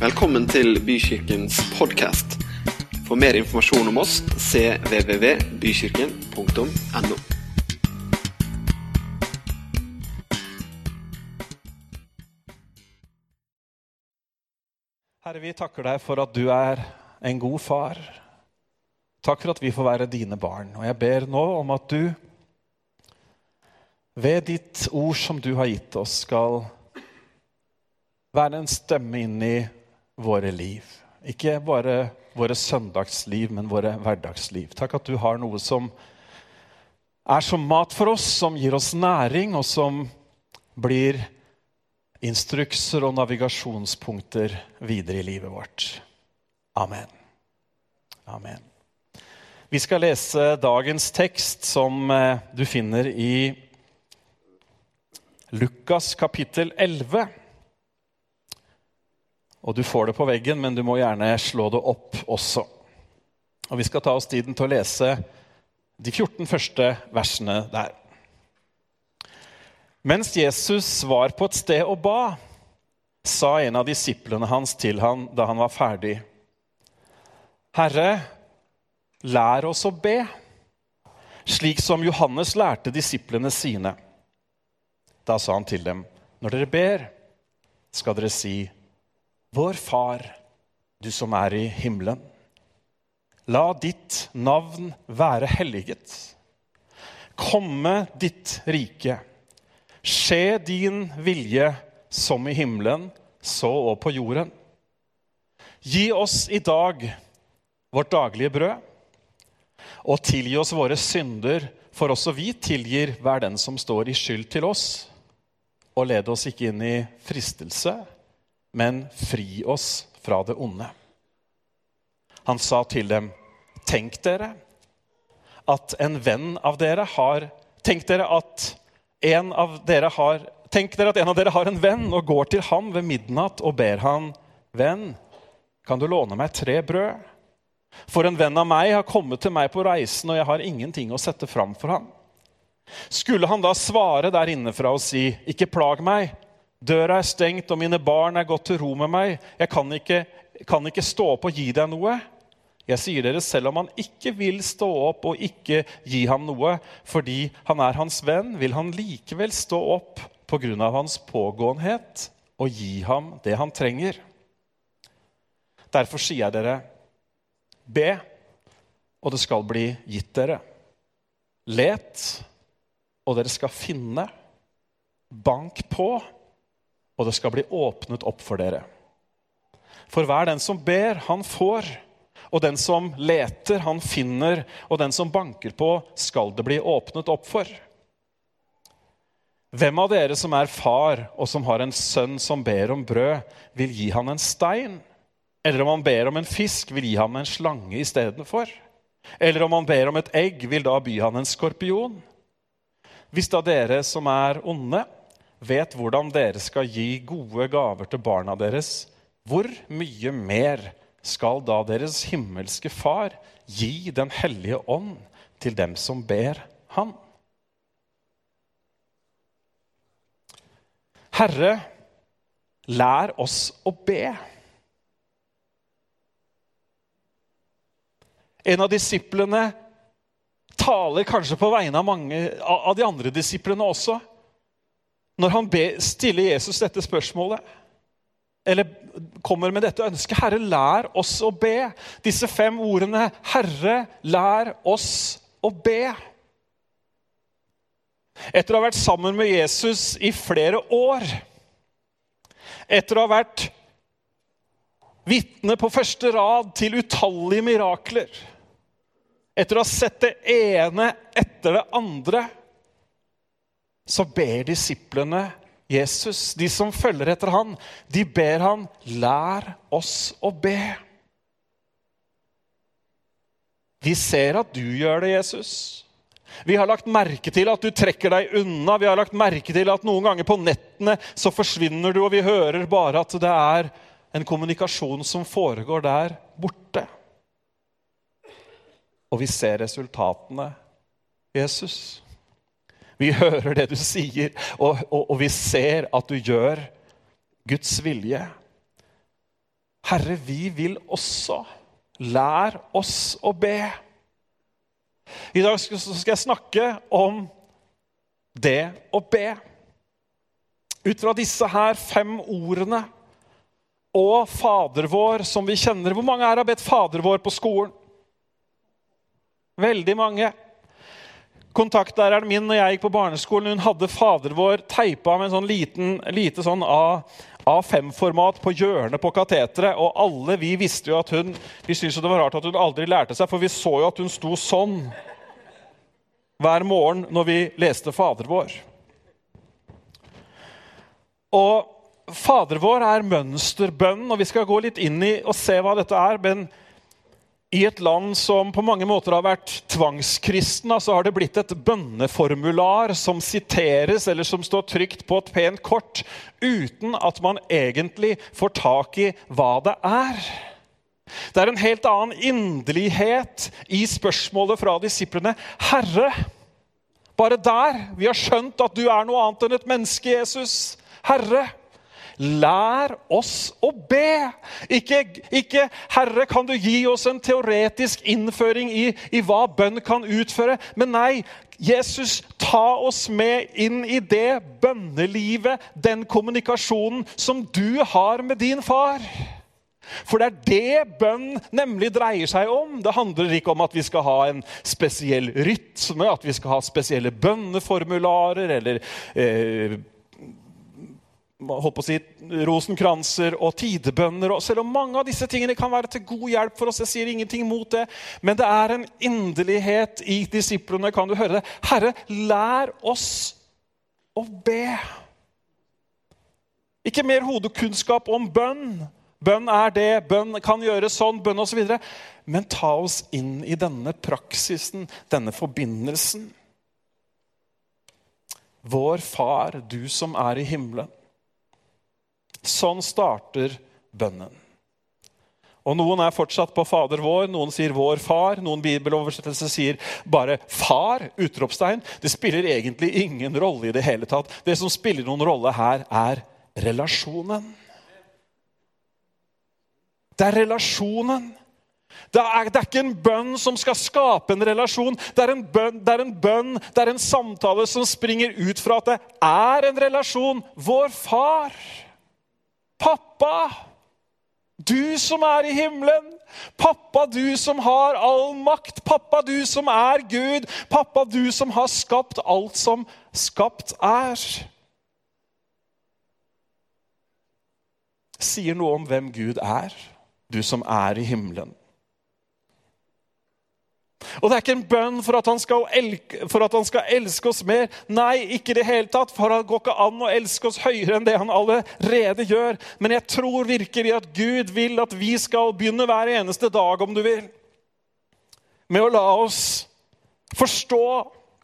Velkommen til Bykirkens podkast. For mer informasjon om oss cvvvbykirken.no. Herre, vi takker deg for at du er en god far. Takk for at vi får være dine barn. Og jeg ber nå om at du ved ditt ord som du har gitt oss, skal være en stemme inn i våre liv. Ikke bare våre søndagsliv, men våre hverdagsliv. Takk at du har noe som er som mat for oss, som gir oss næring, og som blir instrukser og navigasjonspunkter videre i livet vårt. Amen. Amen. Vi skal lese dagens tekst, som eh, du finner i Lukas kapittel 11. Og du får det på veggen, men du må gjerne slå det opp også. Og Vi skal ta oss tiden til å lese de 14 første versene der. Mens Jesus var på et sted og ba, sa en av disiplene hans til ham da han var ferdig. Herre, lær oss å be, slik som Johannes lærte disiplene sine. Da sa han til dem, når dere ber, skal dere si, Vår Far, du som er i himmelen. La ditt navn være helliget. Komme ditt rike. Skje din vilje som i himmelen, så og på jorden. Gi oss i dag vårt daglige brød, og tilgi oss våre synder, for også vi tilgir hver den som står i skyld til oss. Og led oss ikke inn i fristelse, men fri oss fra det onde. Han sa til dem, tenk dere at en venn av dere har Tenk dere at en av dere har Tenk dere at en av dere har en venn og går til ham ved midnatt og ber han, venn, kan du låne meg tre brød? For en venn av meg har kommet til meg på reisen, og jeg har ingenting å sette fram for ham. Skulle han da svare der innefra og si, ikke plag meg, døra er stengt, og mine barn er gått til ro med meg, jeg kan ikke, kan ikke stå opp og gi deg noe? Jeg sier dere, selv om han ikke vil stå opp og ikke gi ham noe fordi han er hans venn, vil han likevel stå opp pga. hans pågåenhet og gi ham det han trenger. Derfor sier jeg dere, be, og det skal bli gitt dere. Let, og dere skal finne. Bank på, og det skal bli åpnet opp for dere. For hver den som ber, han får. Og den som leter, han finner. Og den som banker på, skal det bli åpnet opp for. Hvem av dere som er far, og som har en sønn som ber om brød, vil gi han en stein? Eller om han ber om en fisk, vil gi ham en slange istedenfor? Eller om han ber om et egg, vil da by han en skorpion? Hvis da dere som er onde, vet hvordan dere skal gi gode gaver til barna deres, hvor mye mer skal da deres himmelske Far gi Den hellige ånd til dem som ber Han? Herre, lær oss å be. En av disiplene taler kanskje på vegne av mange av de andre disiplene også. Når han stiller Jesus dette spørsmålet, eller kommer med dette ønsket 'Herre, lær oss å be'. Disse fem ordene 'Herre, lær oss å be'. Etter å ha vært sammen med Jesus i flere år, etter å ha vært vitne på første rad til utallige mirakler, etter å ha sett det ene etter det andre, så ber disiplene Jesus, de som følger etter han, de ber han, lær oss å be. Vi ser at du gjør det, Jesus. Vi har lagt merke til at du trekker deg unna. Vi har lagt merke til at noen ganger på nettene så forsvinner du, og vi hører bare at det er en kommunikasjon som foregår der borte. Og vi ser resultatene. Jesus. Vi hører det du sier, og, og, og vi ser at du gjør Guds vilje. Herre, vi vil også. Lær oss å be. I dag skal jeg snakke om det å be. Ut fra disse her fem ordene og Fader vår, som vi kjenner. Hvor mange her har bedt Fader vår på skolen? Veldig mange. Kontaktlæreren min når jeg gikk på barneskolen, hun hadde Fader vår teipa med en sånn liten, lite sånn A5-format på hjørnet på kateteret. Og alle vi visste jo at hun Vi syntes det var rart at hun aldri lærte seg, for vi så jo at hun sto sånn hver morgen når vi leste Fader vår. Og Fader vår er mønsterbønn, og vi skal gå litt inn i og se hva dette er. Men i et land som på mange måter har vært tvangskristna, så har det blitt et bønneformular som siteres, eller som står trygt på et pent kort, uten at man egentlig får tak i hva det er. Det er en helt annen inderlighet i spørsmålet fra disiplene. Herre, bare der vi har skjønt at du er noe annet enn et menneske, Jesus. Herre, Lær oss å be. Ikke, ikke 'Herre, kan du gi oss en teoretisk innføring i, i hva bønn kan utføre?' Men nei, Jesus, ta oss med inn i det bønnelivet, den kommunikasjonen, som du har med din far. For det er det bønn nemlig dreier seg om. Det handler ikke om at vi skal ha en spesiell rytme, at vi skal ha spesielle bønneformularer eller eh, holdt å si, rosenkranser og tidebønner. Og selv om mange av disse tingene kan være til god hjelp for oss, jeg sier ingenting mot det, men det er en inderlighet i disiplene. Kan du høre det? Herre, lær oss å be. Ikke mer hodekunnskap om bønn. Bønn er det, bønn kan gjøres sånn, bønn osv. Men ta oss inn i denne praksisen, denne forbindelsen. Vår Far, du som er i himmelen. Sånn starter bønnen. Og Noen er fortsatt på Fader vår, noen sier 'vår far', noen bibeloversettelser sier bare 'far'. utropstegn. Det spiller egentlig ingen rolle i det hele tatt. Det som spiller noen rolle her, er relasjonen. Det er relasjonen. Det er, det er, ikke en bønn som skal skape en relasjon. Det er en, bønn, det er en bønn, det er en samtale som springer ut fra at det er en relasjon. Vår far. Pappa, du som er i himmelen. Pappa, du som har all makt. Pappa, du som er Gud. Pappa, du som har skapt alt som skapt er. Sier noe om hvem Gud er, du som er i himmelen. Og det er ikke en bønn for at, elke, for at, han skal elske oss mer. Nei, ikke i det hele tatt, for han går ikke an å elske oss høyere enn det han allerede gjør. Men jeg tror virkelig at Gud vil at vi skal begynne hver eneste dag, om du vil, med å la oss forstå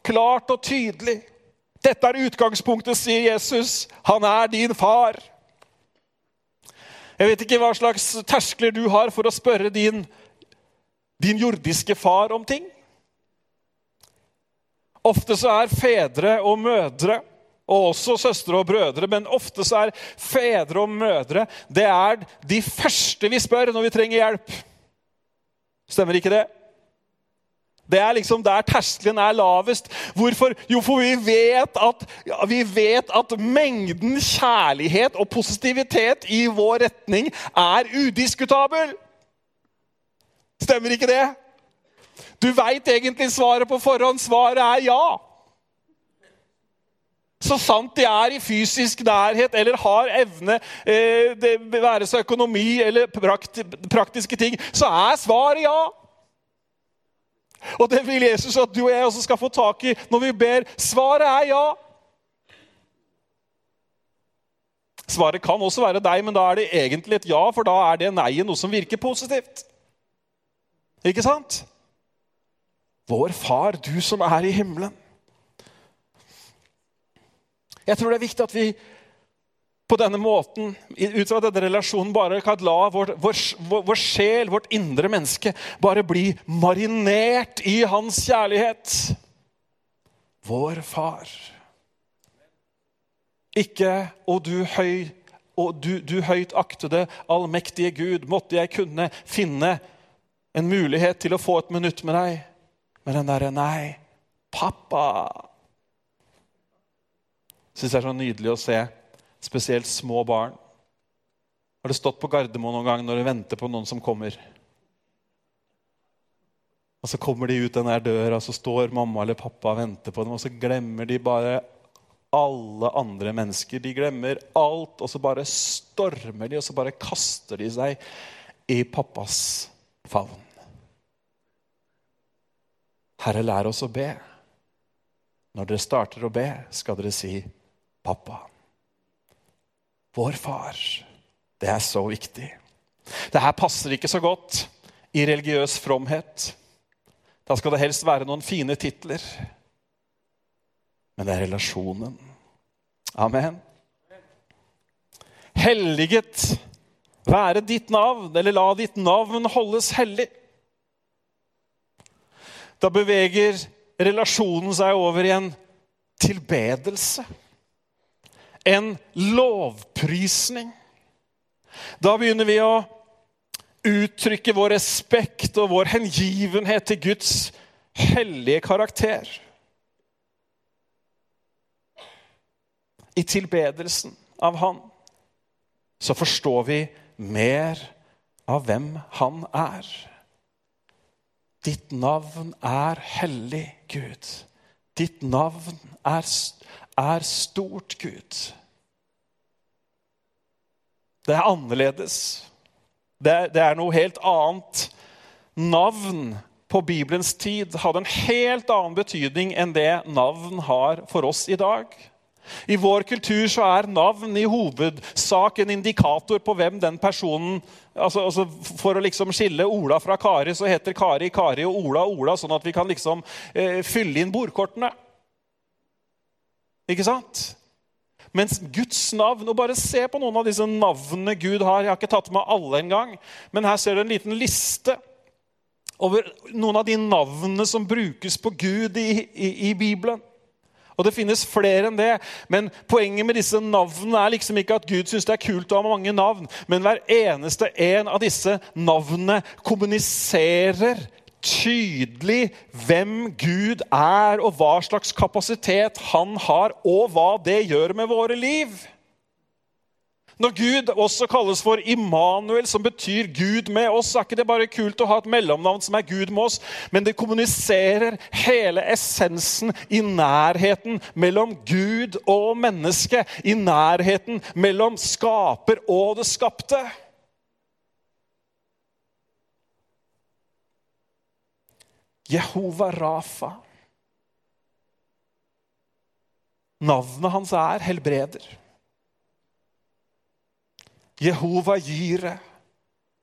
klart og tydelig. Dette er utgangspunktet, sier Jesus. Han er din far. Jeg vet ikke hva slags terskler du har for å spørre din far din jordiske far om ting. Ofte så er fedre og mødre, og også søstre og brødre, men ofte så er fedre og mødre det er de første vi spør når vi trenger hjelp. Stemmer ikke det? Det er liksom der terskelen er lavest. Hvorfor? Jo, for vi vet, at, vi vet at mengden kjærlighet og positivitet i vår retning er udiskutabel. Stemmer ikke det? Du veit egentlig svaret på forhånd. Svaret er ja. Så sant de er i fysisk nærhet eller har evne, eh, det være seg økonomi eller praktiske ting, så er svaret ja. Og det vil Jesus at du og jeg også skal få tak i når vi ber. Svaret er ja. Svaret kan også være deg, men da er det egentlig et ja, for da er det nei noe som virker positivt. Ikke sant? Vår far, du som er i himmelen. Jeg tror det er viktig at vi på denne måten, ut fra denne relasjonen, bare kan la vår, vår, vår, sjel, vårt indre menneske, bare bli marinert i hans kjærlighet. Vår far. Ikke 'Å, du høy og du, du høyt aktede, allmektige Gud, måtte jeg kunne finne en mulighet til å få et minutt med deg. Men den derre Nei, pappa Syns det er så nydelig å se, spesielt små barn. Har du stått på Gardermoen noen gang når du venter på noen som kommer? Og så kommer de ut den der døra, og så står mamma eller pappa og venter på dem, og så glemmer de bare alle andre mennesker. De glemmer alt, og så bare stormer de, og så bare kaster de seg i pappas favn. Herre, lær oss å be. Når dere starter å be, skal dere si 'pappa'. Vår far. Det er så viktig. Det her passer ikke så godt i religiøs fromhet. Da skal det helst være noen fine titler. Men det er relasjonen. Amen. Helliget være ditt navn, eller la ditt navn holdes hellig. Da beveger relasjonen seg over i en tilbedelse. En lovprisning. Da begynner vi å uttrykke vår respekt og vår hengivenhet til Guds hellige karakter. I tilbedelsen av Han så forstår vi mer av hvem Han er. Ditt navn er hellig, Gud. Ditt navn er, er stort, Gud. Det er annerledes. Det, det er noe helt annet. Navn på Bibelens tid hadde en helt annen betydning enn det navn har for oss i dag. I vår kultur så er navn i hovedsak en indikator på hvem den personen altså, altså For å liksom skille Ola fra Kari, så heter Kari Kari og Ola Ola, sånn at vi kan liksom eh, fylle inn bordkortene. Ikke sant? Mens Guds navn og Bare se på noen av disse navnene Gud har. Jeg har ikke tatt med alle engang, men her ser du en liten liste over noen av de navnene som brukes på Gud i, i, i Bibelen. Og Det finnes flere enn det, men poenget med disse navnene er liksom ikke at Gud syns det er kult å ha mange navn, men hver eneste en av disse navnene kommuniserer tydelig hvem Gud er, og hva slags kapasitet han har, og hva det gjør med våre liv. Når Gud også kalles for Immanuel, som betyr Gud med oss, er ikke det bare kult å ha et mellomnavn som er Gud med oss, men det kommuniserer hele essensen i nærheten mellom Gud og menneske. I nærheten mellom skaper og det skapte. Jehova Rafa. Navnet hans er helbreder. Jehova Jire.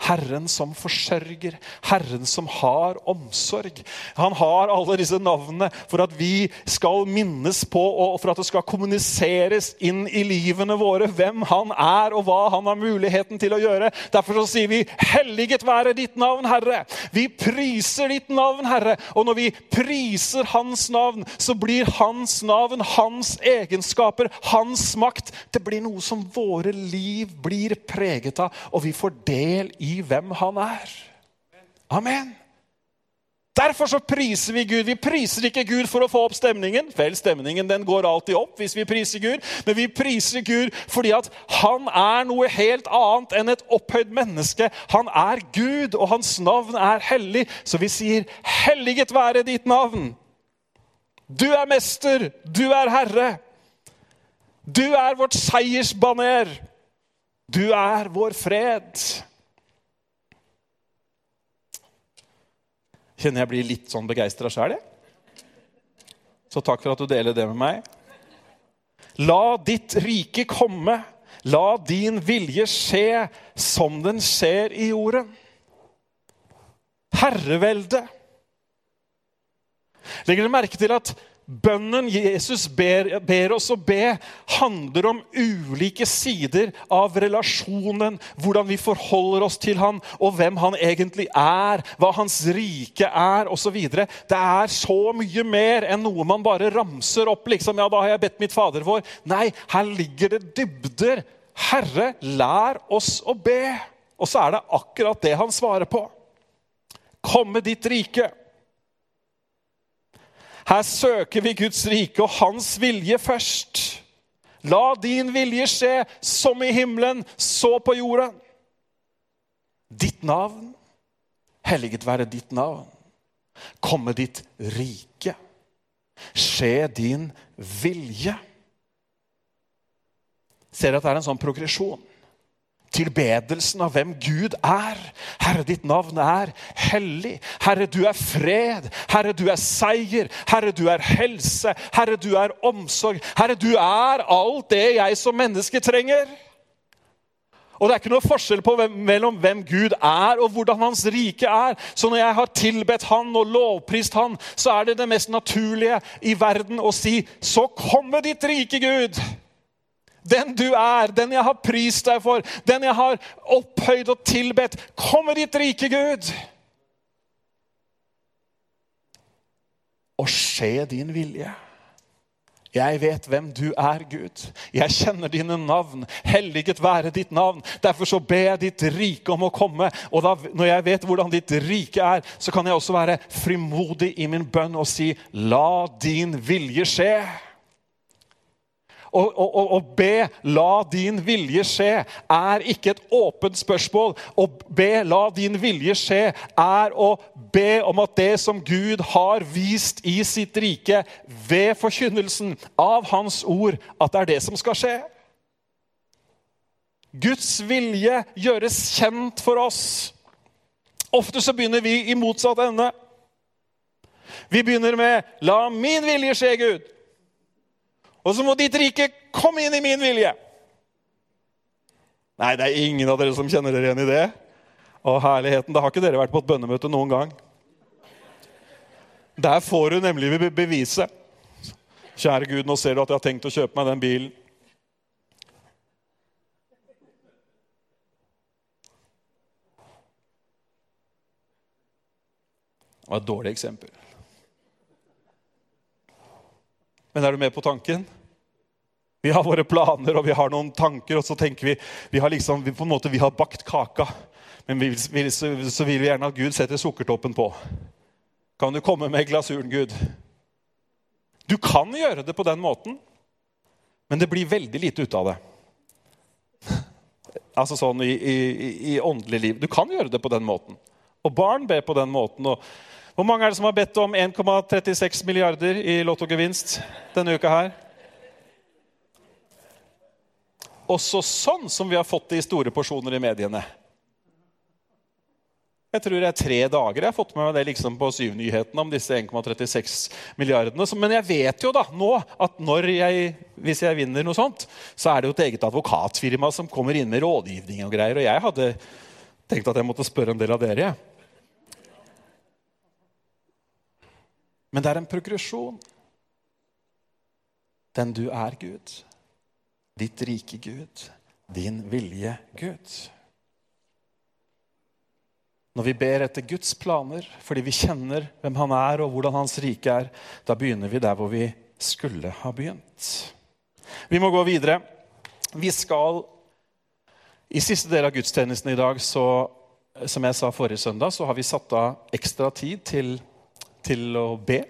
Herren som forsørger, Herren som har omsorg. Han har alle disse navnene for at vi skal minnes på og for at det skal kommuniseres inn i livene våre hvem han er og hva han har muligheten til å gjøre. Derfor så sier vi 'Helliget være ditt navn, Herre'. Vi priser ditt navn, Herre. Og når vi priser hans navn, så blir hans navn, hans egenskaper, hans makt Det blir noe som våre liv blir preget av, og vi får del i hvem han er. Amen. Derfor så priser vi Gud. Vi priser ikke Gud for å få opp stemningen. Vel, stemningen den går alltid opp hvis vi priser Gud, men vi priser Gud fordi at han er noe helt annet enn et opphøyd menneske. Han er Gud, og hans navn er hellig. Så vi sier, 'Helliget være ditt navn'. Du er mester, du er herre. Du er vårt seiersbaner. Du er vår fred. Kjenner jeg blir litt sånn begeistra sjæl, jeg. Så takk for at du deler det med meg. La ditt rike komme. La din vilje skje som den skjer i jorden. Herrevelde. Legger dere merke til at Bønnen Jesus ber, ber, oss å be, handler om ulike sider av relasjonen. Hvordan vi forholder oss til han, og hvem han egentlig er. Hva hans rike er, osv. Det er så mye mer enn noe man bare ramser opp. liksom, ja, da har jeg bedt mitt Fader vår. Nei, her ligger det dybder 'Herre, lær oss å be'. Og så er det akkurat det han svarer på. Komme ditt rike. Her søker vi Guds rike og hans vilje først. La din vilje skje, som i himmelen, så på jorden. Ditt navn, helliget være ditt navn. Komme ditt rike. Skje din vilje. Ser dere at det er en sånn progresjon? Tilbedelsen av hvem Gud er. Herre, ditt navn er hellig. Herre, du er fred. Herre, du er seier. Herre, du er helse. Herre, du er omsorg. Herre, du er alt det jeg som menneske trenger. Og Det er ikke noe forskjell hvem, mellom hvem Gud er og hvordan hans rike er. Så når jeg har tilbedt han og lovprist han, så er det det mest naturlige i verden å si Så komme ditt rike, Gud! Den du er, den jeg har prist deg for, den jeg har opphøyd og tilbedt. Kommer ditt rike, Gud! Og skje din vilje. Jeg vet hvem du er, Gud. Jeg kjenner dine navn. Helliget være ditt navn. Derfor så ber jeg ditt rike om å komme. Og da, når jeg vet hvordan ditt rike er, så kan jeg også være frimodig i min bønn og si, la din vilje skje å, be 'la din vilje skje' er ikke et åpent spørsmål. Å be 'la din vilje skje' er å be om at det som Gud har vist i sitt rike ved forkynnelsen av Hans ord, at det er det som skal skje. Guds vilje gjøres kjent for oss. Ofte så begynner vi i motsatt ende. Vi begynner med 'La min vilje skje, Gud'. Og så må ditt rike komme inn i min vilje. Nei, det er ingen av dere som kjenner dere igjen i det. Å, herligheten, Da har ikke dere vært på et bønnemøte noen gang. Der får du nemlig beviset. Kjære Gud, nå ser du at jeg har tenkt å kjøpe meg den bilen. Det var et dårlig eksempel. Men er du med på tanken? Vi har våre planer og vi har noen tanker, og så tenker vi vi har liksom, vi, på en måte, vi har bakt kaka. Men vi, vi, så, så, vil vi gjerne at Gud setter sukkertoppen på. Kan du komme med glasuren, Gud? Du kan gjøre det på den måten, men det blir veldig lite ut av det. Altså sånn i, i, i åndelig liv. Du kan gjøre det på den måten. Og barn ber på den måten. og hvor mange er det som har bedt om 1,36 milliarder i lottogevinst denne uka her? Også sånn som vi har fått det i store porsjoner i mediene. Jeg tror det er tre dager jeg har fått med meg det liksom på syvnyhetene om disse 1,36 milliardene. Men jeg vet jo da nå at jeg, hvis jeg vinner noe sånt, så er det jo et eget advokatfirma som kommer inn med rådgivning og greier. Og jeg hadde tenkt at jeg måtte spørre en del av dere. Men det er en progresjon. Den du er, Gud. Ditt rike, Gud. Din vilje, Gud. Når vi ber etter Guds planer fordi vi kjenner hvem han er og hvordan hans rike er, da begynner vi der hvor vi skulle ha begynt. Vi må gå videre. Vi skal I siste del av gudstjenesten i dag, så, som jeg sa forrige søndag, så har vi satt av ekstra tid til til å be.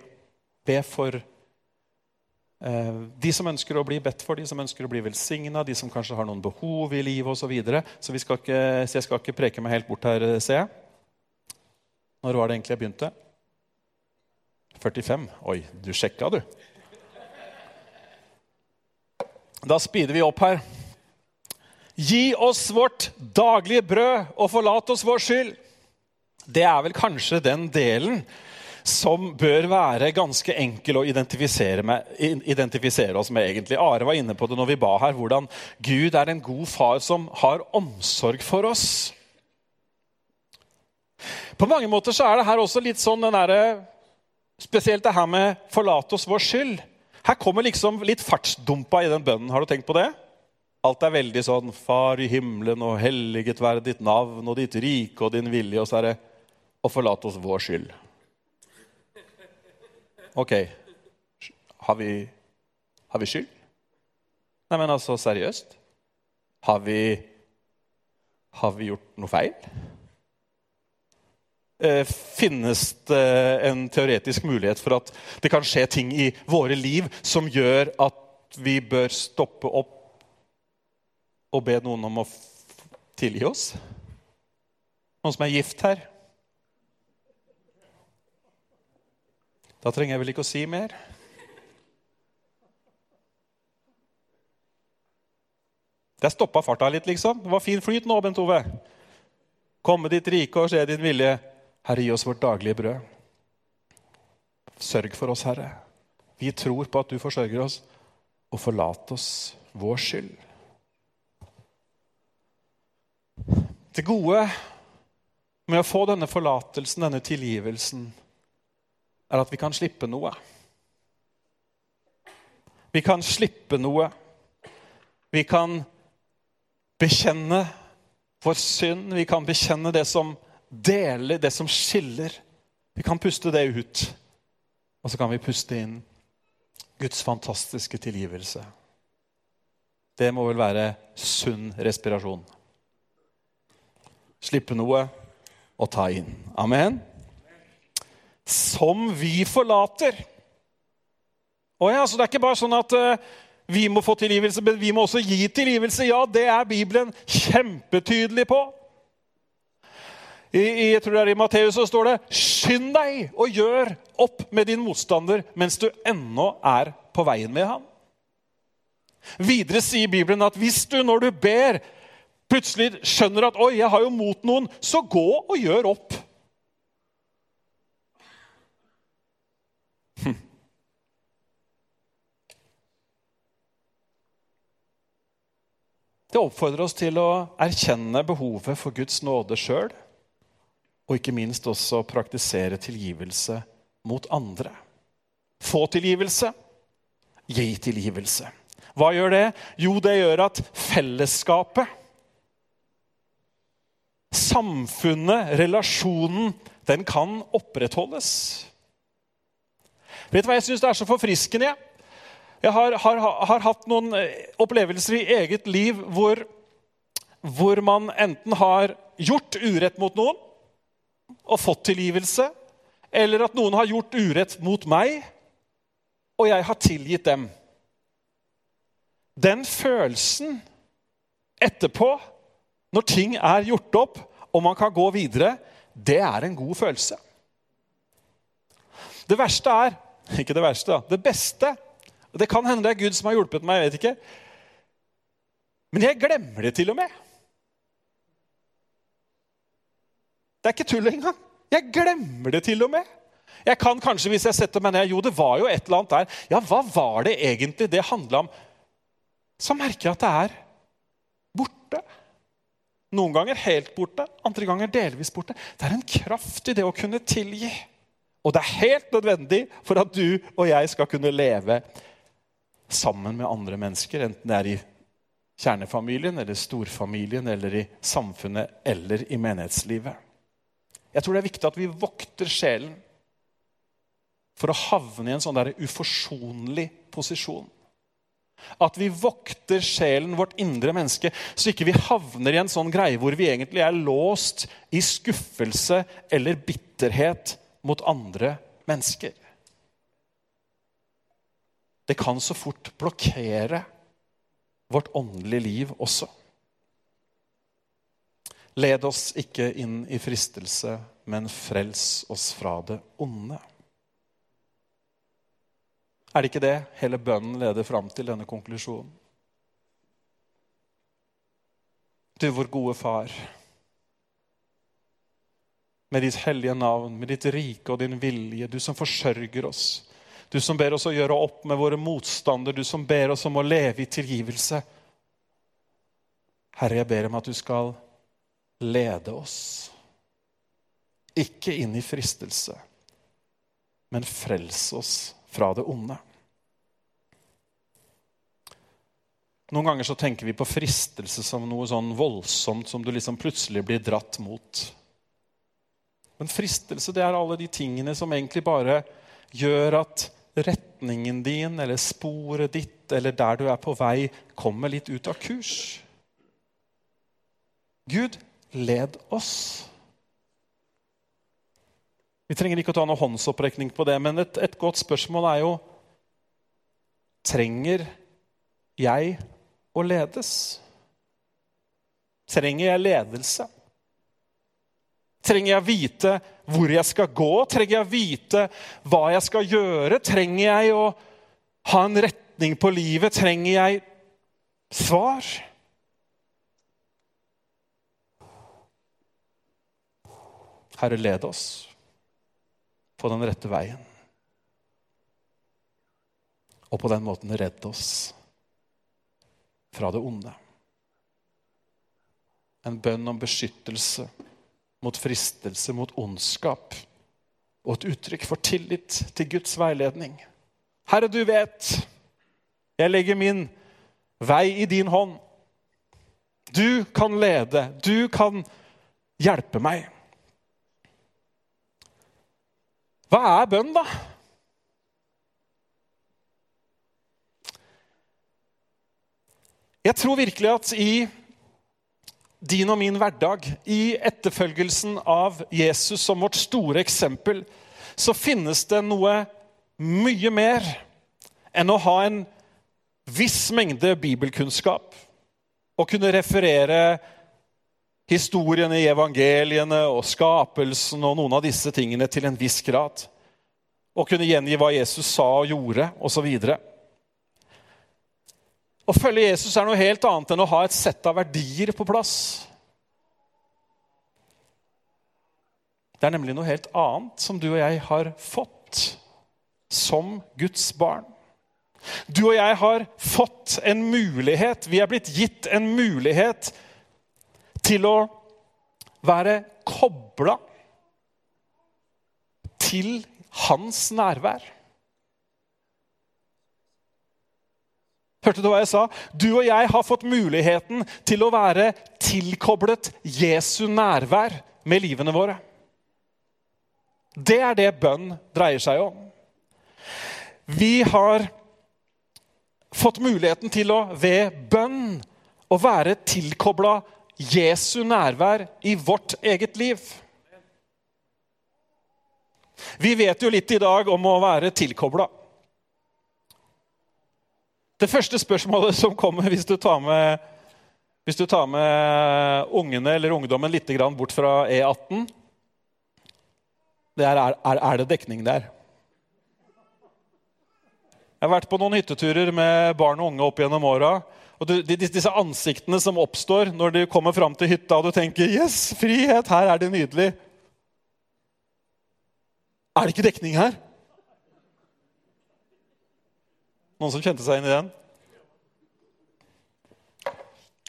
Be for eh, de som ønsker å bli bedt for, de som ønsker å bli velsigna, de som kanskje har noen behov i livet osv. Så, videre. så, så jeg skal ikke preke meg helt bort her, ser jeg. Når var det egentlig jeg begynte? 45. Oi, du sjekka, du. Da speeder vi opp her. Gi oss vårt daglige brød, og forlat oss vår skyld. Det er vel kanskje den delen som bør være ganske enkel å identifisere, med, identifisere, oss med. egentlig. Are var inne på det når vi ba her, hvordan Gud er en god far som har omsorg for oss. På mange måter så er det her også litt sånn den der, Spesielt det her med 'forlat oss vår skyld'. Her kommer liksom litt fartsdumpa i den bønnen. Har du tenkt på det? Alt er veldig sånn 'Far i himmelen' og 'helliget være ditt navn' og 'ditt rike og din vilje', og så er det 'å forlate oss vår skyld'. OK, har vi, har vi skyld? Nei, men altså, seriøst? Har vi, har vi gjort noe feil? Eh, finnes det en teoretisk mulighet for at det kan skje ting i våre liv som gjør at vi bør stoppe opp og be noen om å tilgi oss? Noen som er gift her? Da trenger jeg vel ikke å si mer. Der stoppa farta litt, liksom. Det var fin flyt nå, Bent Ove. Komme ditt rike og se din vilje. Herre, gi oss vårt daglige brød. Sørg for oss, Herre. Vi tror på at du forsørger oss, og forlat oss vår skyld. Det gode med å få denne forlatelsen, denne tilgivelsen, er at vi kan slippe noe. Vi kan slippe noe. Vi kan bekjenne vår synd. Vi kan bekjenne det som deler, det som skiller. Vi kan puste det ut. Og så kan vi puste inn Guds fantastiske tilgivelse. Det må vel være sunn respirasjon. Slippe noe og ta inn. Amen som vi forlater. Og ja, så Det er ikke bare sånn at uh, vi må få tilgivelse, men vi må også gi tilgivelse. Ja, det er Bibelen kjempetydelig på. I, jeg tror det er i Matteus så står det 'Skynd deg og gjør opp med din motstander mens du ennå er på veien med ham'. Videre sier Bibelen at hvis du når du ber, plutselig skjønner at 'oi, jeg har jo mot noen', så gå og gjør opp Det oppfordrer oss til å erkjenne behovet for Guds nåde sjøl, og ikke minst også praktisere tilgivelse mot andre. Få tilgivelse, gi tilgivelse. Hva gjør det? Jo, det gjør at fellesskapet, samfunnet, relasjonen, den kan opprettholdes. Vet du hva jeg syns er så forfriskende? Jeg har, har, har, hatt noen eh, opplevelser i eget liv hvor, hvor man enten har gjort urett mot noen og fått tilgivelse, eller at noen har gjort urett mot meg, og jeg har tilgitt dem. Den følelsen etterpå, når ting er gjort opp og man kan gå videre, det er en god følelse. Det verste er Ikke det verste, da. Det beste det kan hende det er Gud som har hjulpet meg. jeg vet ikke. Men jeg glemmer det til og med. Det er ikke tull engang. Jeg glemmer det til og med. Jeg kan kanskje, hvis jeg setter meg ned Jo, det var jo et eller annet der. Ja, hva var det egentlig det handla om? Så merker jeg at det er borte. Noen ganger helt borte, andre ganger delvis borte. Det er en kraft i det å kunne tilgi. Og det er helt nødvendig for at du og jeg skal kunne leve sammen med andre mennesker, enten det er i kjernefamilien eller storfamilien eller i samfunnet eller i menighetslivet. Jeg tror det er viktig at vi vokter sjelen for å havne i en sånn der uforsonlig posisjon. At vi vokter sjelen, vårt indre menneske, så ikke vi havner i en sånn greie hvor vi egentlig er låst i skuffelse eller bitterhet mot andre mennesker. Det kan så fort blokkere vårt åndelige liv også. Led oss ikke inn i fristelse, men frels oss fra det onde. Er det ikke det hele bønnen leder fram til denne konklusjonen? Du, vår gode far, med ditt hellige navn, med ditt rike og din vilje, du som forsørger oss, du som ber oss å gjøre opp med våre motstander, du som ber oss om å leve i tilgivelse. Herre, jeg ber om at du skal lede oss. Ikke inn i fristelse, men frels oss fra det onde. Noen ganger så tenker vi på fristelse som noe sånn voldsomt som du liksom plutselig blir dratt mot. Men fristelse det er alle de tingene som egentlig bare gjør at retningen din eller sporet ditt eller der du er på vei, kommer litt ut av kurs. Gud, led oss. Vi trenger ikke å ta noe håndsopprekning på det, men et, et godt spørsmål er jo Trenger jeg å ledes? Trenger jeg ledelse? Trenger jeg vite hvor jeg skal gå? Trenger jeg vite hva jeg skal gjøre? Trenger jeg å ha en retning på livet? Trenger jeg svar? Herre, led oss på den rette veien. Og på den måten redd oss fra det onde. En bønn om beskyttelse mot fristelse, mot ondskap. Og et uttrykk for tillit til Guds veiledning. Herre, du vet, jeg legger min vei i din hånd. Du kan lede, du kan hjelpe meg. Hva er bønn, da? Jeg tror virkelig at i din og min hverdag, i etterfølgelsen av Jesus som vårt store eksempel, så finnes det noe mye mer enn å ha en viss mengde bibelkunnskap og kunne referere historiene i evangeliene og skapelsen og noen av disse tingene til en viss grad. Og kunne gjengi hva Jesus sa og gjorde, osv. Å følge Jesus er noe helt annet enn å ha et sett av verdier på plass. Det er nemlig noe helt annet som du og jeg har fått som Guds barn. Du og jeg har fått en mulighet, vi er blitt gitt en mulighet til å være kobla til hans nærvær. Hørte du hva jeg sa? Du og jeg har fått muligheten til å være tilkoblet Jesu nærvær med livene våre. Det er det bønn dreier seg om. Vi har fått muligheten til å ved bønn å være tilkobla Jesu nærvær i vårt eget liv. Vi vet jo litt i dag om å være tilkobla. Det første spørsmålet som kommer hvis du tar med, du tar med ungene eller ungdommen litt bort fra E18, det er, er er det dekning der. Jeg har vært på noen hytteturer med barn og unge opp gjennom åra. Og du, disse ansiktene som oppstår når du kommer fram til hytta og du tenker Yes, frihet! Her er det nydelig. Er det ikke dekning her? Noen som kjente seg inn i den?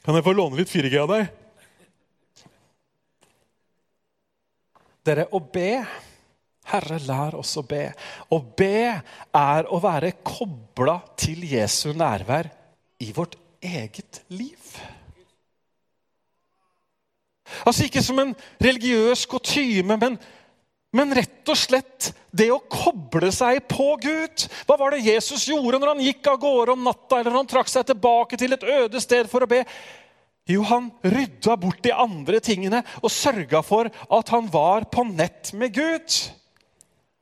Kan jeg få låne litt 4G av deg? Dere, å be Herre, lær oss å be. Å be er å være kobla til Jesu nærvær i vårt eget liv. Altså ikke som en religiøs kutyme, men men rett og slett det å koble seg på Gud. Hva var det Jesus gjorde når han gikk av gårde om natta eller når han trakk seg tilbake til et øde sted for å be? Jo, han rydda bort de andre tingene og sørga for at han var på nett med Gud.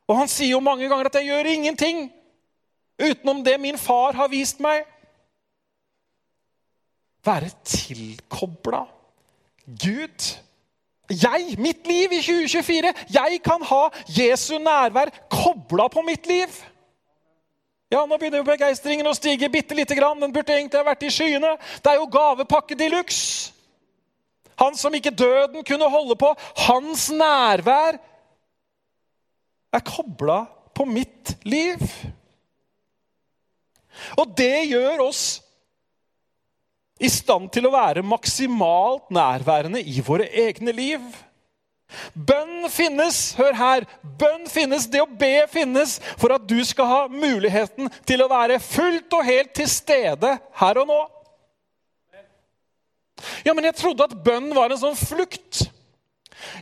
Og han sier jo mange ganger at 'jeg gjør ingenting utenom det min far har vist meg'. Være tilkobla Gud. Jeg, mitt liv i 2024, jeg kan ha Jesu nærvær kobla på mitt liv. Ja, Nå begynner jo begeistringen å stige bitte lite grann. Den burde egentlig ha vært i skyene. Det er jo gavepakke de luxe. Han som ikke døden kunne holde på. Hans nærvær er kobla på mitt liv. Og det gjør oss i stand til å være maksimalt nærværende i våre egne liv. Bønn finnes, hør her, bønn finnes, det å be finnes for at du skal ha muligheten til å være fullt og helt til stede her og nå. Ja, men jeg trodde at bønn var en sånn flukt.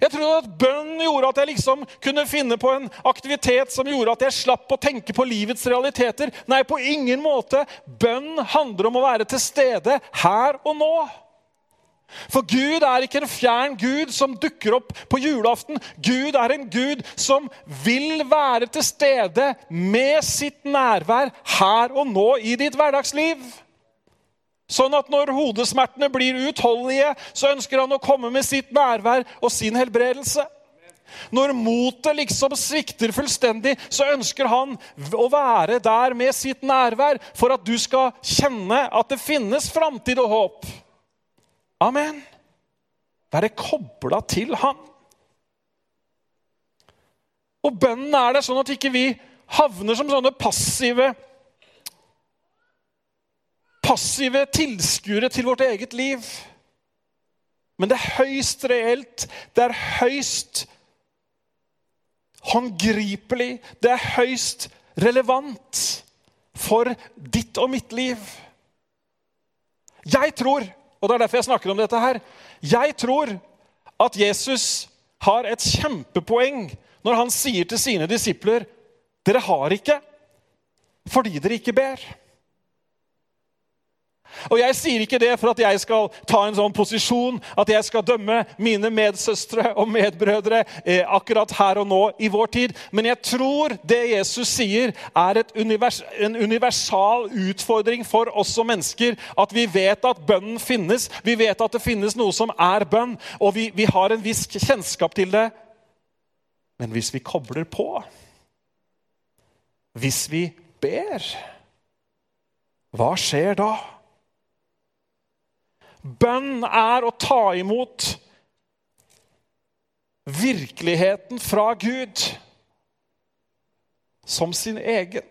Jeg trodde at bønn gjorde at jeg liksom kunne finne på en aktivitet som gjorde at jeg slapp å tenke på livets realiteter. Nei, på ingen måte. Bønn handler om å være til stede her og nå. For Gud er ikke en fjern Gud som dukker opp på julaften. Gud er en Gud som vil være til stede med sitt nærvær her og nå i ditt hverdagsliv. Sånn at når hodesmertene blir uutholdelige, så ønsker han å komme med sitt nærvær og sin helbredelse. Når motet liksom svikter fullstendig, så ønsker han å være der med sitt nærvær for at du skal kjenne at det finnes framtid og håp. Amen. Være kobla til ham. Og bønnen er det sånn at ikke vi havner som sånne passive Passive tilskuere til vårt eget liv. Men det er høyst reelt, det er høyst håndgripelig, det er høyst relevant for ditt og mitt liv. Jeg tror, og det er derfor jeg snakker om dette her, jeg tror at Jesus har et kjempepoeng når han sier til sine disipler dere har ikke fordi dere ikke ber. Og Jeg sier ikke det for at jeg skal ta en sånn posisjon, at jeg skal dømme mine medsøstre og medbrødre eh, akkurat her og nå i vår tid. Men jeg tror det Jesus sier, er univers, en universal utfordring for oss som mennesker. At vi vet at bønnen finnes, vi vet at det finnes noe som er bønn, og vi, vi har en viss kjennskap til det. Men hvis vi kobler på, hvis vi ber, hva skjer da? Bønn er å ta imot virkeligheten fra Gud som sin egen.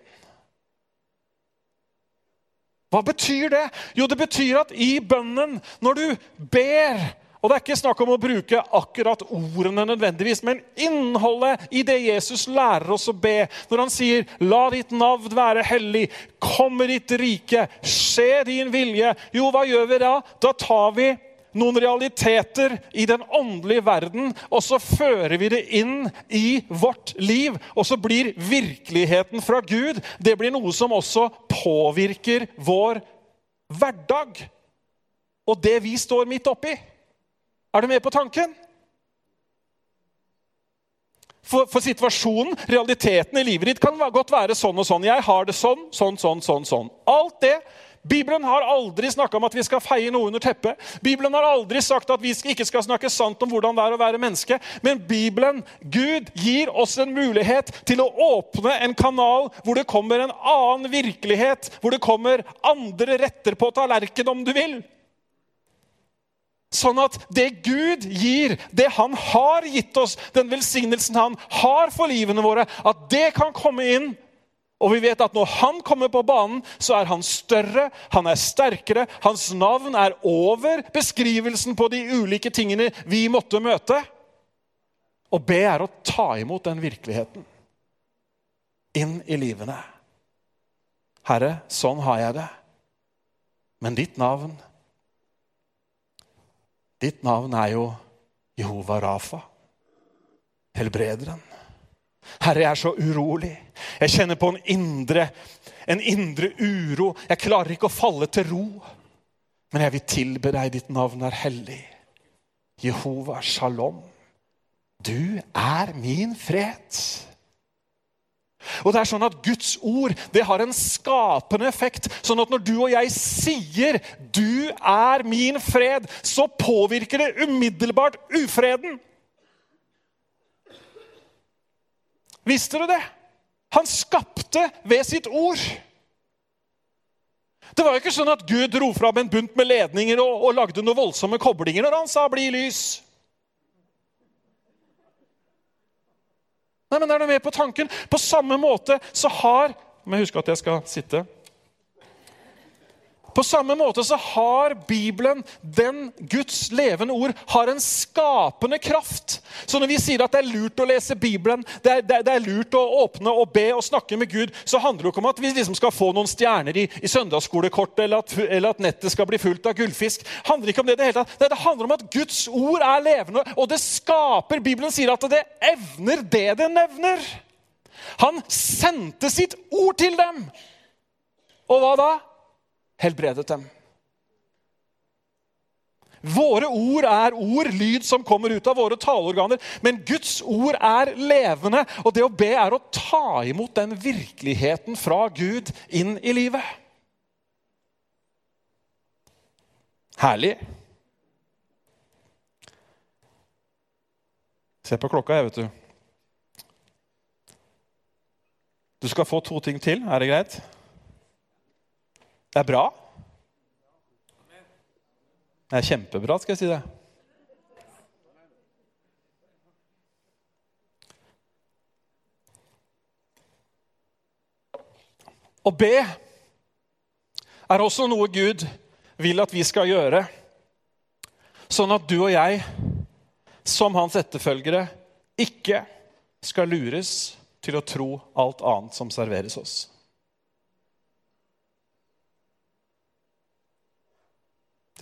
Hva betyr det? Jo, det betyr at i bønnen, når du ber og det er ikke snakk om å bruke akkurat ordene nødvendigvis, men innholdet i det Jesus lærer oss å be. Når han sier 'La ditt navn være hellig', 'Komme ditt rike', 'Skje din vilje'. Jo, hva gjør vi da? Da tar vi noen realiteter i den åndelige verden, og så fører vi det inn i vårt liv. Og så blir virkeligheten fra Gud det blir noe som også påvirker vår hverdag. Og det vi står midt oppi. Er du med på tanken? For, for, situasjonen, realiteten i livet ditt kan godt være sånn og sånn. Jeg har det sånn, sånn, sånn, sånn. sånn. Alt det. Bibelen har aldri snakka om at vi skal feie noe under teppet. Bibelen har aldri sagt at vi ikke skal snakke sant om hvordan det er å være menneske. Men Bibelen, Gud, gir oss en mulighet til å åpne en kanal hvor det kommer en annen virkelighet. Hvor det kommer andre retter på tallerkenen, om du vil. Sånn at det Gud gir, det han har gitt oss, den velsignelsen han har for livene våre, at det kan komme inn. Og vi vet at når han kommer på banen, så er han større, han er sterkere. Hans navn er over beskrivelsen på de ulike tingene vi måtte møte. Å be er å ta imot den virkeligheten inn i livene. Herre, sånn har jeg det. Men ditt navn Ditt navn er jo Jehova Rafa, helbrederen. Herre, jeg er så urolig. Jeg kjenner på en indre, en indre uro. Jeg klarer ikke å falle til ro. Men jeg vil tilbe deg. Ditt navn er hellig. Jehova Shalom. Du er min fred. Og det er sånn at Guds ord det har en skapende effekt. Sånn at når du og jeg sier 'Du er min fred', så påvirker det umiddelbart ufreden. Visste du det? Han skapte ved sitt ord. Det var jo ikke sånn at Gud dro fram en bunt med ledninger og, og lagde noen voldsomme koblinger når han sa 'bli lys'. Nei, men Er du med på tanken? På samme måte så har Må jeg huske at jeg skal sitte. På samme måte så har Bibelen, den Guds levende ord, har en skapende kraft. Så når vi sier at det er lurt å lese Bibelen, det er, det det er lurt å åpne og be og snakke med Gud, så handler det ikke om at vi liksom skal få noen stjerner i, i søndagsskolekortet, eller at, eller at, nettet skal bli fullt av gullfisk. Det handler ikke om det det hele tatt. Nei, det handler om at Guds ord er levende, og det skaper Bibelen sier at det evner det det nevner. Han sendte sitt ord til dem. Og hva da? Helbredet dem. Våre ord er ord, lyd som kommer ut av våre taleorganer. Men Guds ord er levende, og det å be er å ta imot den virkeligheten fra Gud inn i livet. Herlig. Se på klokka, jeg, vet du. Du skal få to ting til. Er det greit? Det er bra. Det er kjempebra, skal jeg si det. Å be er også noe Gud vil at vi skal gjøre, sånn at du og jeg, som hans etterfølgere, ikke skal lures til å tro alt annet som serveres oss.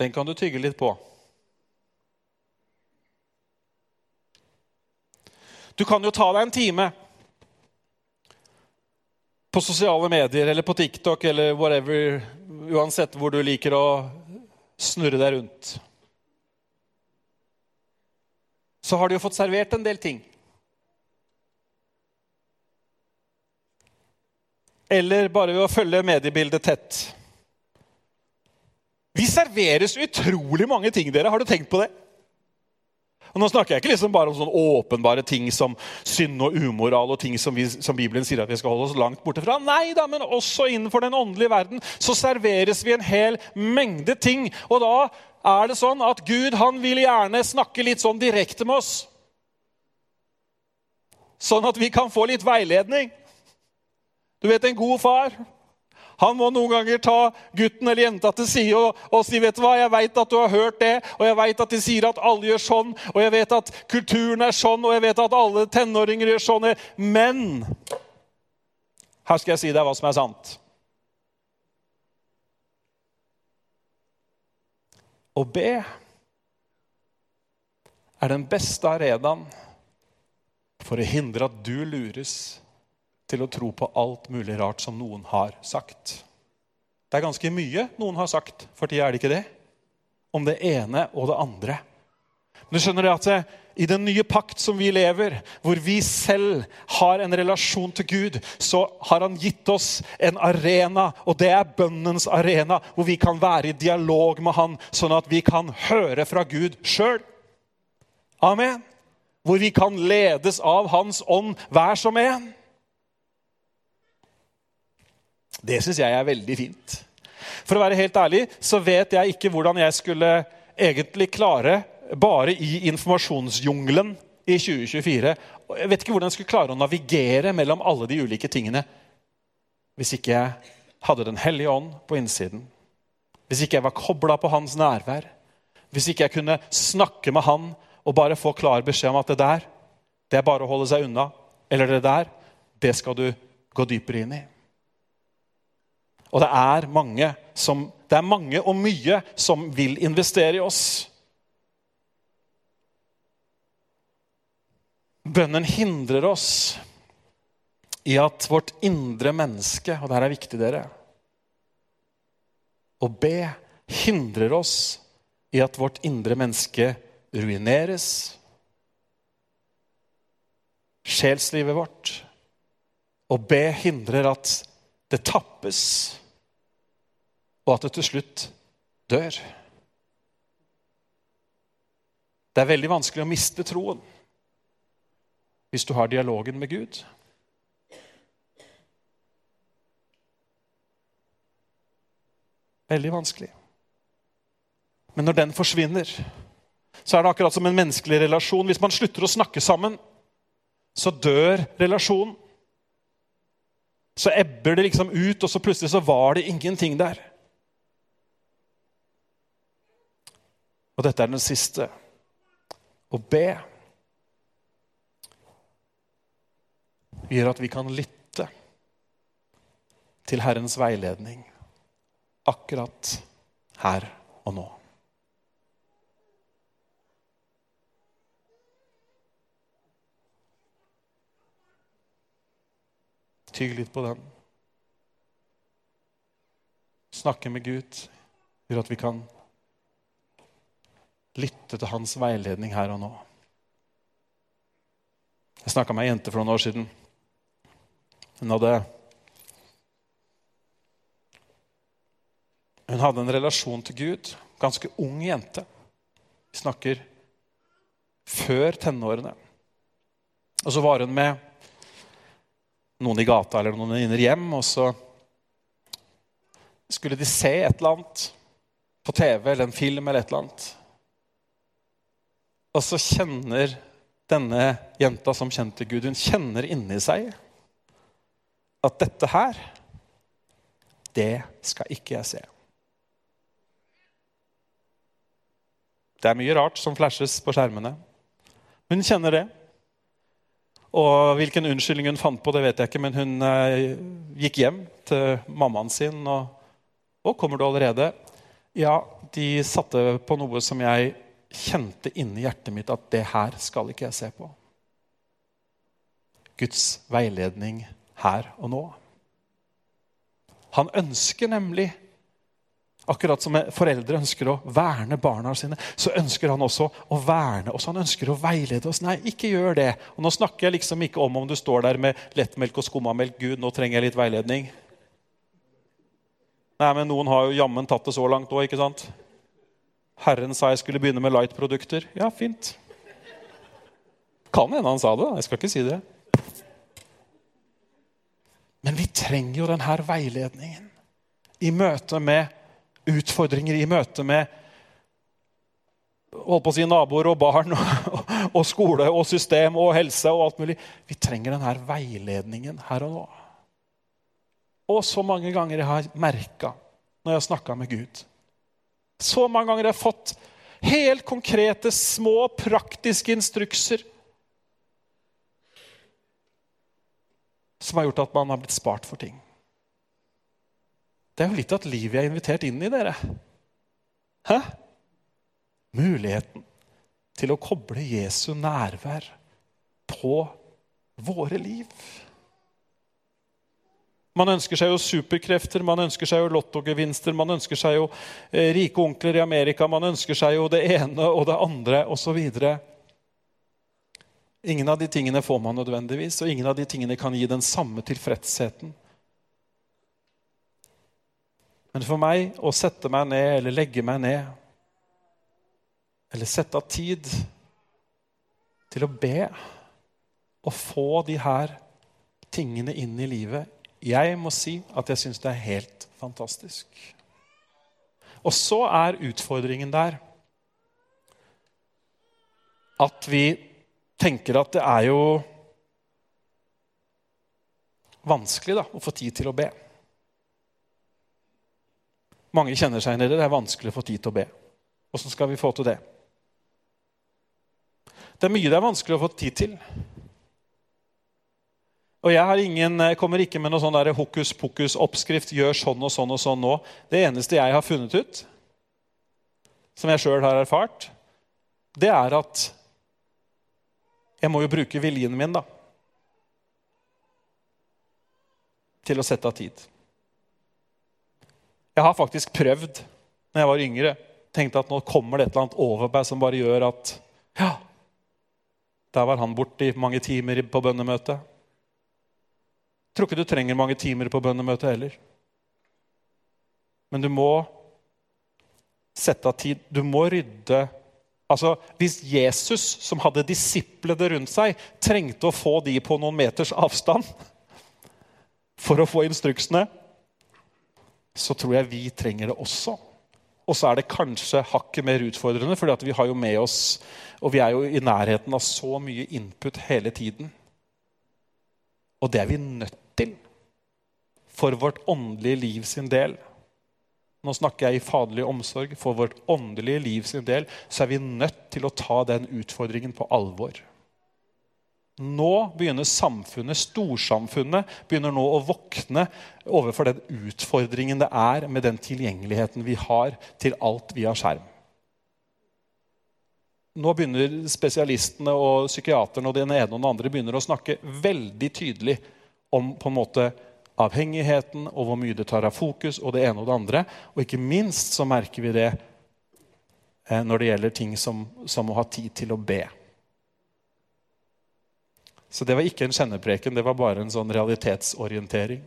Den kan du tygge litt på. Du kan jo ta deg en time på sosiale medier eller på TikTok eller whatever, uansett hvor du liker å snurre deg rundt. Så har du jo fått servert en del ting. Eller bare ved å følge mediebildet tett. Vi serveres utrolig mange ting, dere. Har du tenkt på det? Og Nå snakker jeg ikke liksom bare om sånne åpenbare ting som synd og umoral og ting som, vi, som, Bibelen sier at vi skal holde oss langt borte fra. Nei da, men også innenfor den åndelige verden så serveres vi en hel mengde ting. Og da er det sånn at Gud han vil gjerne snakke litt sånn direkte med oss. Sånn at vi kan få litt veiledning. Du vet en god far han må noen ganger ta gutten eller jenta til side og, og si vet du hva, jeg vet at du har hørt det, og jeg vet at de sier at alle gjør sånn, og jeg vet at kulturen er sånn, og jeg vet at alle tenåringer gjør sånn. Men her skal jeg si deg hva som er sant. Å be er den beste arenaen for å hindre at du lures til å tro på alt mulig rart som noen har sagt. Det er ganske mye noen har sagt, for tida er det ikke det? Om det ene og det andre. Men du skjønner det at det, i den nye pakt som vi lever, hvor vi selv har en relasjon til Gud, så har han gitt oss en arena, og det er bønnens arena, hvor vi kan være i dialog med han, sånn at vi kan høre fra Gud sjøl. Amen. Hvor vi kan ledes av Hans ånd, hver som en. Det syns jeg er veldig fint. For å være helt ærlig så vet jeg ikke hvordan jeg skulle egentlig klare, bare i informasjonsjungelen i 2024 Jeg vet ikke hvordan jeg skulle klare å navigere mellom alle de ulike tingene hvis ikke jeg hadde Den hellige ånd på innsiden. Hvis ikke jeg var kobla på hans nærvær. Hvis ikke jeg kunne snakke med han og bare få klar beskjed om at det der, det er bare å holde seg unna. Eller det der, det skal du gå dypere inn i. Og det er mange, som, det er mange og mye som vil investere i oss. Bønnen hindrer oss i at vårt indre menneske Og det her er viktig, dere. Å be hindrer oss i at vårt indre menneske ruineres. Sjelslivet vårt. Å be hindrer at det tappes og at det til slutt dør. Det er veldig vanskelig å miste troen hvis du har dialogen med Gud. Veldig vanskelig. Men når den forsvinner, så er det akkurat som en menneskelig relasjon. Hvis man slutter å snakke sammen, så dør relasjonen. Så ebber det liksom ut, og så plutselig så var det ingenting der. Og dette er den siste. Å be gjør at vi kan lytte til Herrens veiledning akkurat her og nå. Tygg litt på den. Snakke med Gud gjør at vi kan lytte til hans veiledning her og nå. Jeg snakka med ei jente for noen år siden. Hun hadde Hun hadde en relasjon til Gud. Ganske ung jente. Vi snakker før tenårene. Og så var hun med noen i gata eller noen venninner hjem, og så skulle de se et eller annet på TV eller en film eller et eller annet. Og så kjenner denne jenta som kjente Gud, hun kjenner inni seg at dette her, det skal ikke jeg se. Det er mye rart som flashes på skjermene. Hun kjenner det. Og hvilken unnskyldning hun fant på, det vet jeg ikke, men hun eh, gikk hjem til mammaen sin. Og, og kommer du allerede? Ja, de satte på noe som jeg kjente inni hjertet mitt at det her skal ikke jeg se på. Guds veiledning her og nå. Han ønsker nemlig Akkurat som foreldre ønsker å verne barna sine, så ønsker han også å verne oss. Han ønsker å veilede oss. Nei, ikke gjør det. Og Nå snakker jeg liksom ikke om om du står der med lettmelk og skummamelk. Gud, nå trenger jeg litt veiledning. Nei, men Noen har jo jammen tatt det så langt òg, ikke sant? Herren sa jeg skulle begynne med light-produkter. Ja, fint. Kan hende han sa det. Jeg skal ikke si det. Men vi trenger jo denne veiledningen i møte med utfordringer i møte med holdt på å si naboer og barn og, og, skole og system og helse og alt mulig. Vi trenger denne veiledningen her og nå. Og så mange ganger jeg har merka når jeg har snakka med Gud. Så mange ganger jeg har fått helt konkrete, små, praktiske instrukser som har gjort at man har blitt spart for ting. Det er jo litt av et liv jeg er invitert inn i, dere. Hæ? Muligheten til å koble Jesu nærvær på våre liv. Man ønsker seg jo superkrefter, man ønsker seg jo lottogevinster, man ønsker seg jo eh, rike onkler i Amerika, man ønsker seg jo det ene og det andre osv. Ingen av de tingene får man nødvendigvis, og ingen av de tingene kan gi den samme tilfredsheten men for meg å sette meg ned eller legge meg ned eller sette av tid til å be og få de her tingene inn i livet Jeg må si at jeg syns det er helt fantastisk. Og så er utfordringen der at vi tenker at det er jo vanskelig da, å få tid til å be. Mange kjenner seg igjen i det. Det er vanskelig å få tid til å be. Åssen skal vi få til det? Det er mye det er vanskelig å få tid til. Og Jeg ingen, kommer ikke med noe sånn hokus pokus-oppskrift. Gjør sånn og sånn og sånn nå. Det eneste jeg har funnet ut, som jeg sjøl har erfart, det er at jeg må jo bruke viljen min da, til å sette av tid. Jeg har faktisk prøvd når jeg var yngre. Tenkte at nå kommer det et eller annet over meg som bare gjør at Ja, der var han borte i mange timer på bønnemøtet. Tror ikke du trenger mange timer på bønnemøtet heller. Men du må sette av tid. Du må rydde Altså, Hvis Jesus, som hadde disiplene rundt seg, trengte å få de på noen meters avstand for å få instruksene, så tror jeg vi trenger det også. Og så er det kanskje hakket mer utfordrende, for vi har jo med oss Og vi er jo i nærheten av så mye input hele tiden. Og det er vi nødt til for vårt åndelige liv sin del. Nå snakker jeg i faderlig omsorg. For vårt åndelige liv sin del så er vi nødt til å ta den utfordringen på alvor. Nå begynner samfunnet, storsamfunnet, begynner nå å våkne overfor den utfordringen det er med den tilgjengeligheten vi har til alt via skjerm. Nå begynner spesialistene og psykiaterne og den ene og den andre begynner å snakke veldig tydelig om på en måte avhengigheten og hvor mye det tar av fokus, og det ene og det andre. Og ikke minst så merker vi det eh, når det gjelder ting som, som å ha tid til å be. Så det var ikke en kjennepreken, det var bare en sånn realitetsorientering.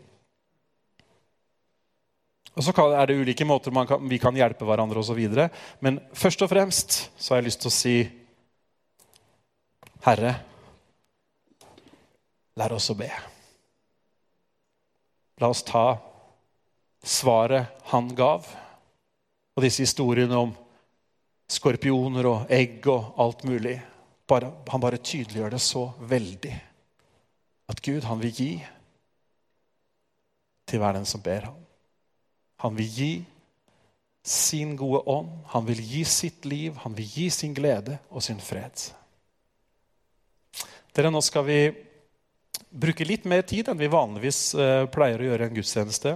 Og Så er det ulike måter kan, vi kan hjelpe hverandre osv. Men først og fremst så har jeg lyst til å si Herre, lær oss å be. La oss ta svaret han gav, og disse historiene om skorpioner og egg og alt mulig. Bare, han bare tydeliggjør det så veldig. At Gud, han vil gi til hver den som ber ham. Han vil gi sin gode ånd, han vil gi sitt liv, han vil gi sin glede og sin fred. Dere, Nå skal vi bruke litt mer tid enn vi vanligvis eh, pleier å gjøre i en gudstjeneste.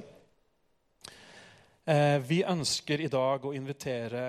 Eh, vi ønsker i dag å invitere